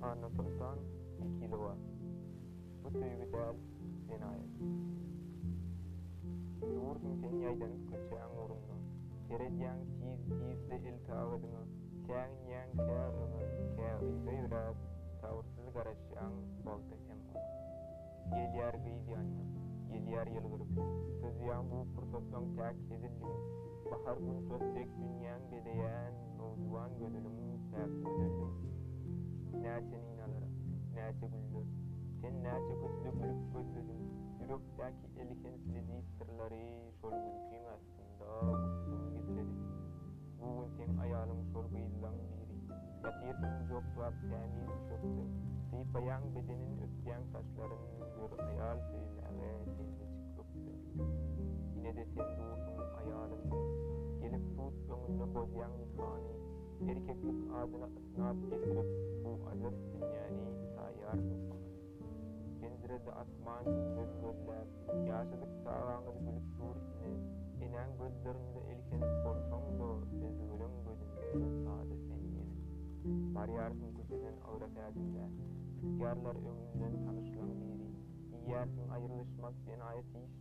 Annasoltan Ekilowa Bu söýgi däl, jenaýat. Dursuň sen ýaýdanyp köçäň ugrunda, Seredýäň tiz-tizde el sagadyňa, Säginýäň kä öňe, kä yza ýöräp, Sabyrsyz garaşýaň wagta hem oňa. Gelýär geýz ýaşlaň, gelýär ýylgyryp, Syzýan bu pursatyň täk hezilligin. Bahar gün şol dek dünýäň bezeýän Nowjuwan gözeliň päk gözelligin. Näçe ninalara, näçe güller, sen näçe köçede gülüp gözlediň, Ýürekdäki elhençli diýip syrlary şol gülkiň-ä. Şunda gussuny gizledip, Bu gün seň aýalyň şol gyzlaň biri. Ýatyrsyň gujaklap tämiz düşekde. Sypaýaň bedenin öpýäň saçlaryn Gör aýal söýmäge sende çik ökde. Ine-de sen dursuň aýalym diýip. Gelip sud öňünde bozýaň nikany. Erkeklik adyna ysnat getirip Bu aljyrs dünýäni saýarsyň pany. Senjiredi asman gündüz gözläp, Ýaşadyk çagaňyz gülüp dur ine. Enäň gözlerinde elhenip bolsaň-da, Ezgüleň gözünde şazada sen ýene. Barýarsyň köçeden agyra sädinläp, Çykýarlar öňüňden tanyşlaň biri. Diýýärsiň aýrylyşmak jenaýat iş.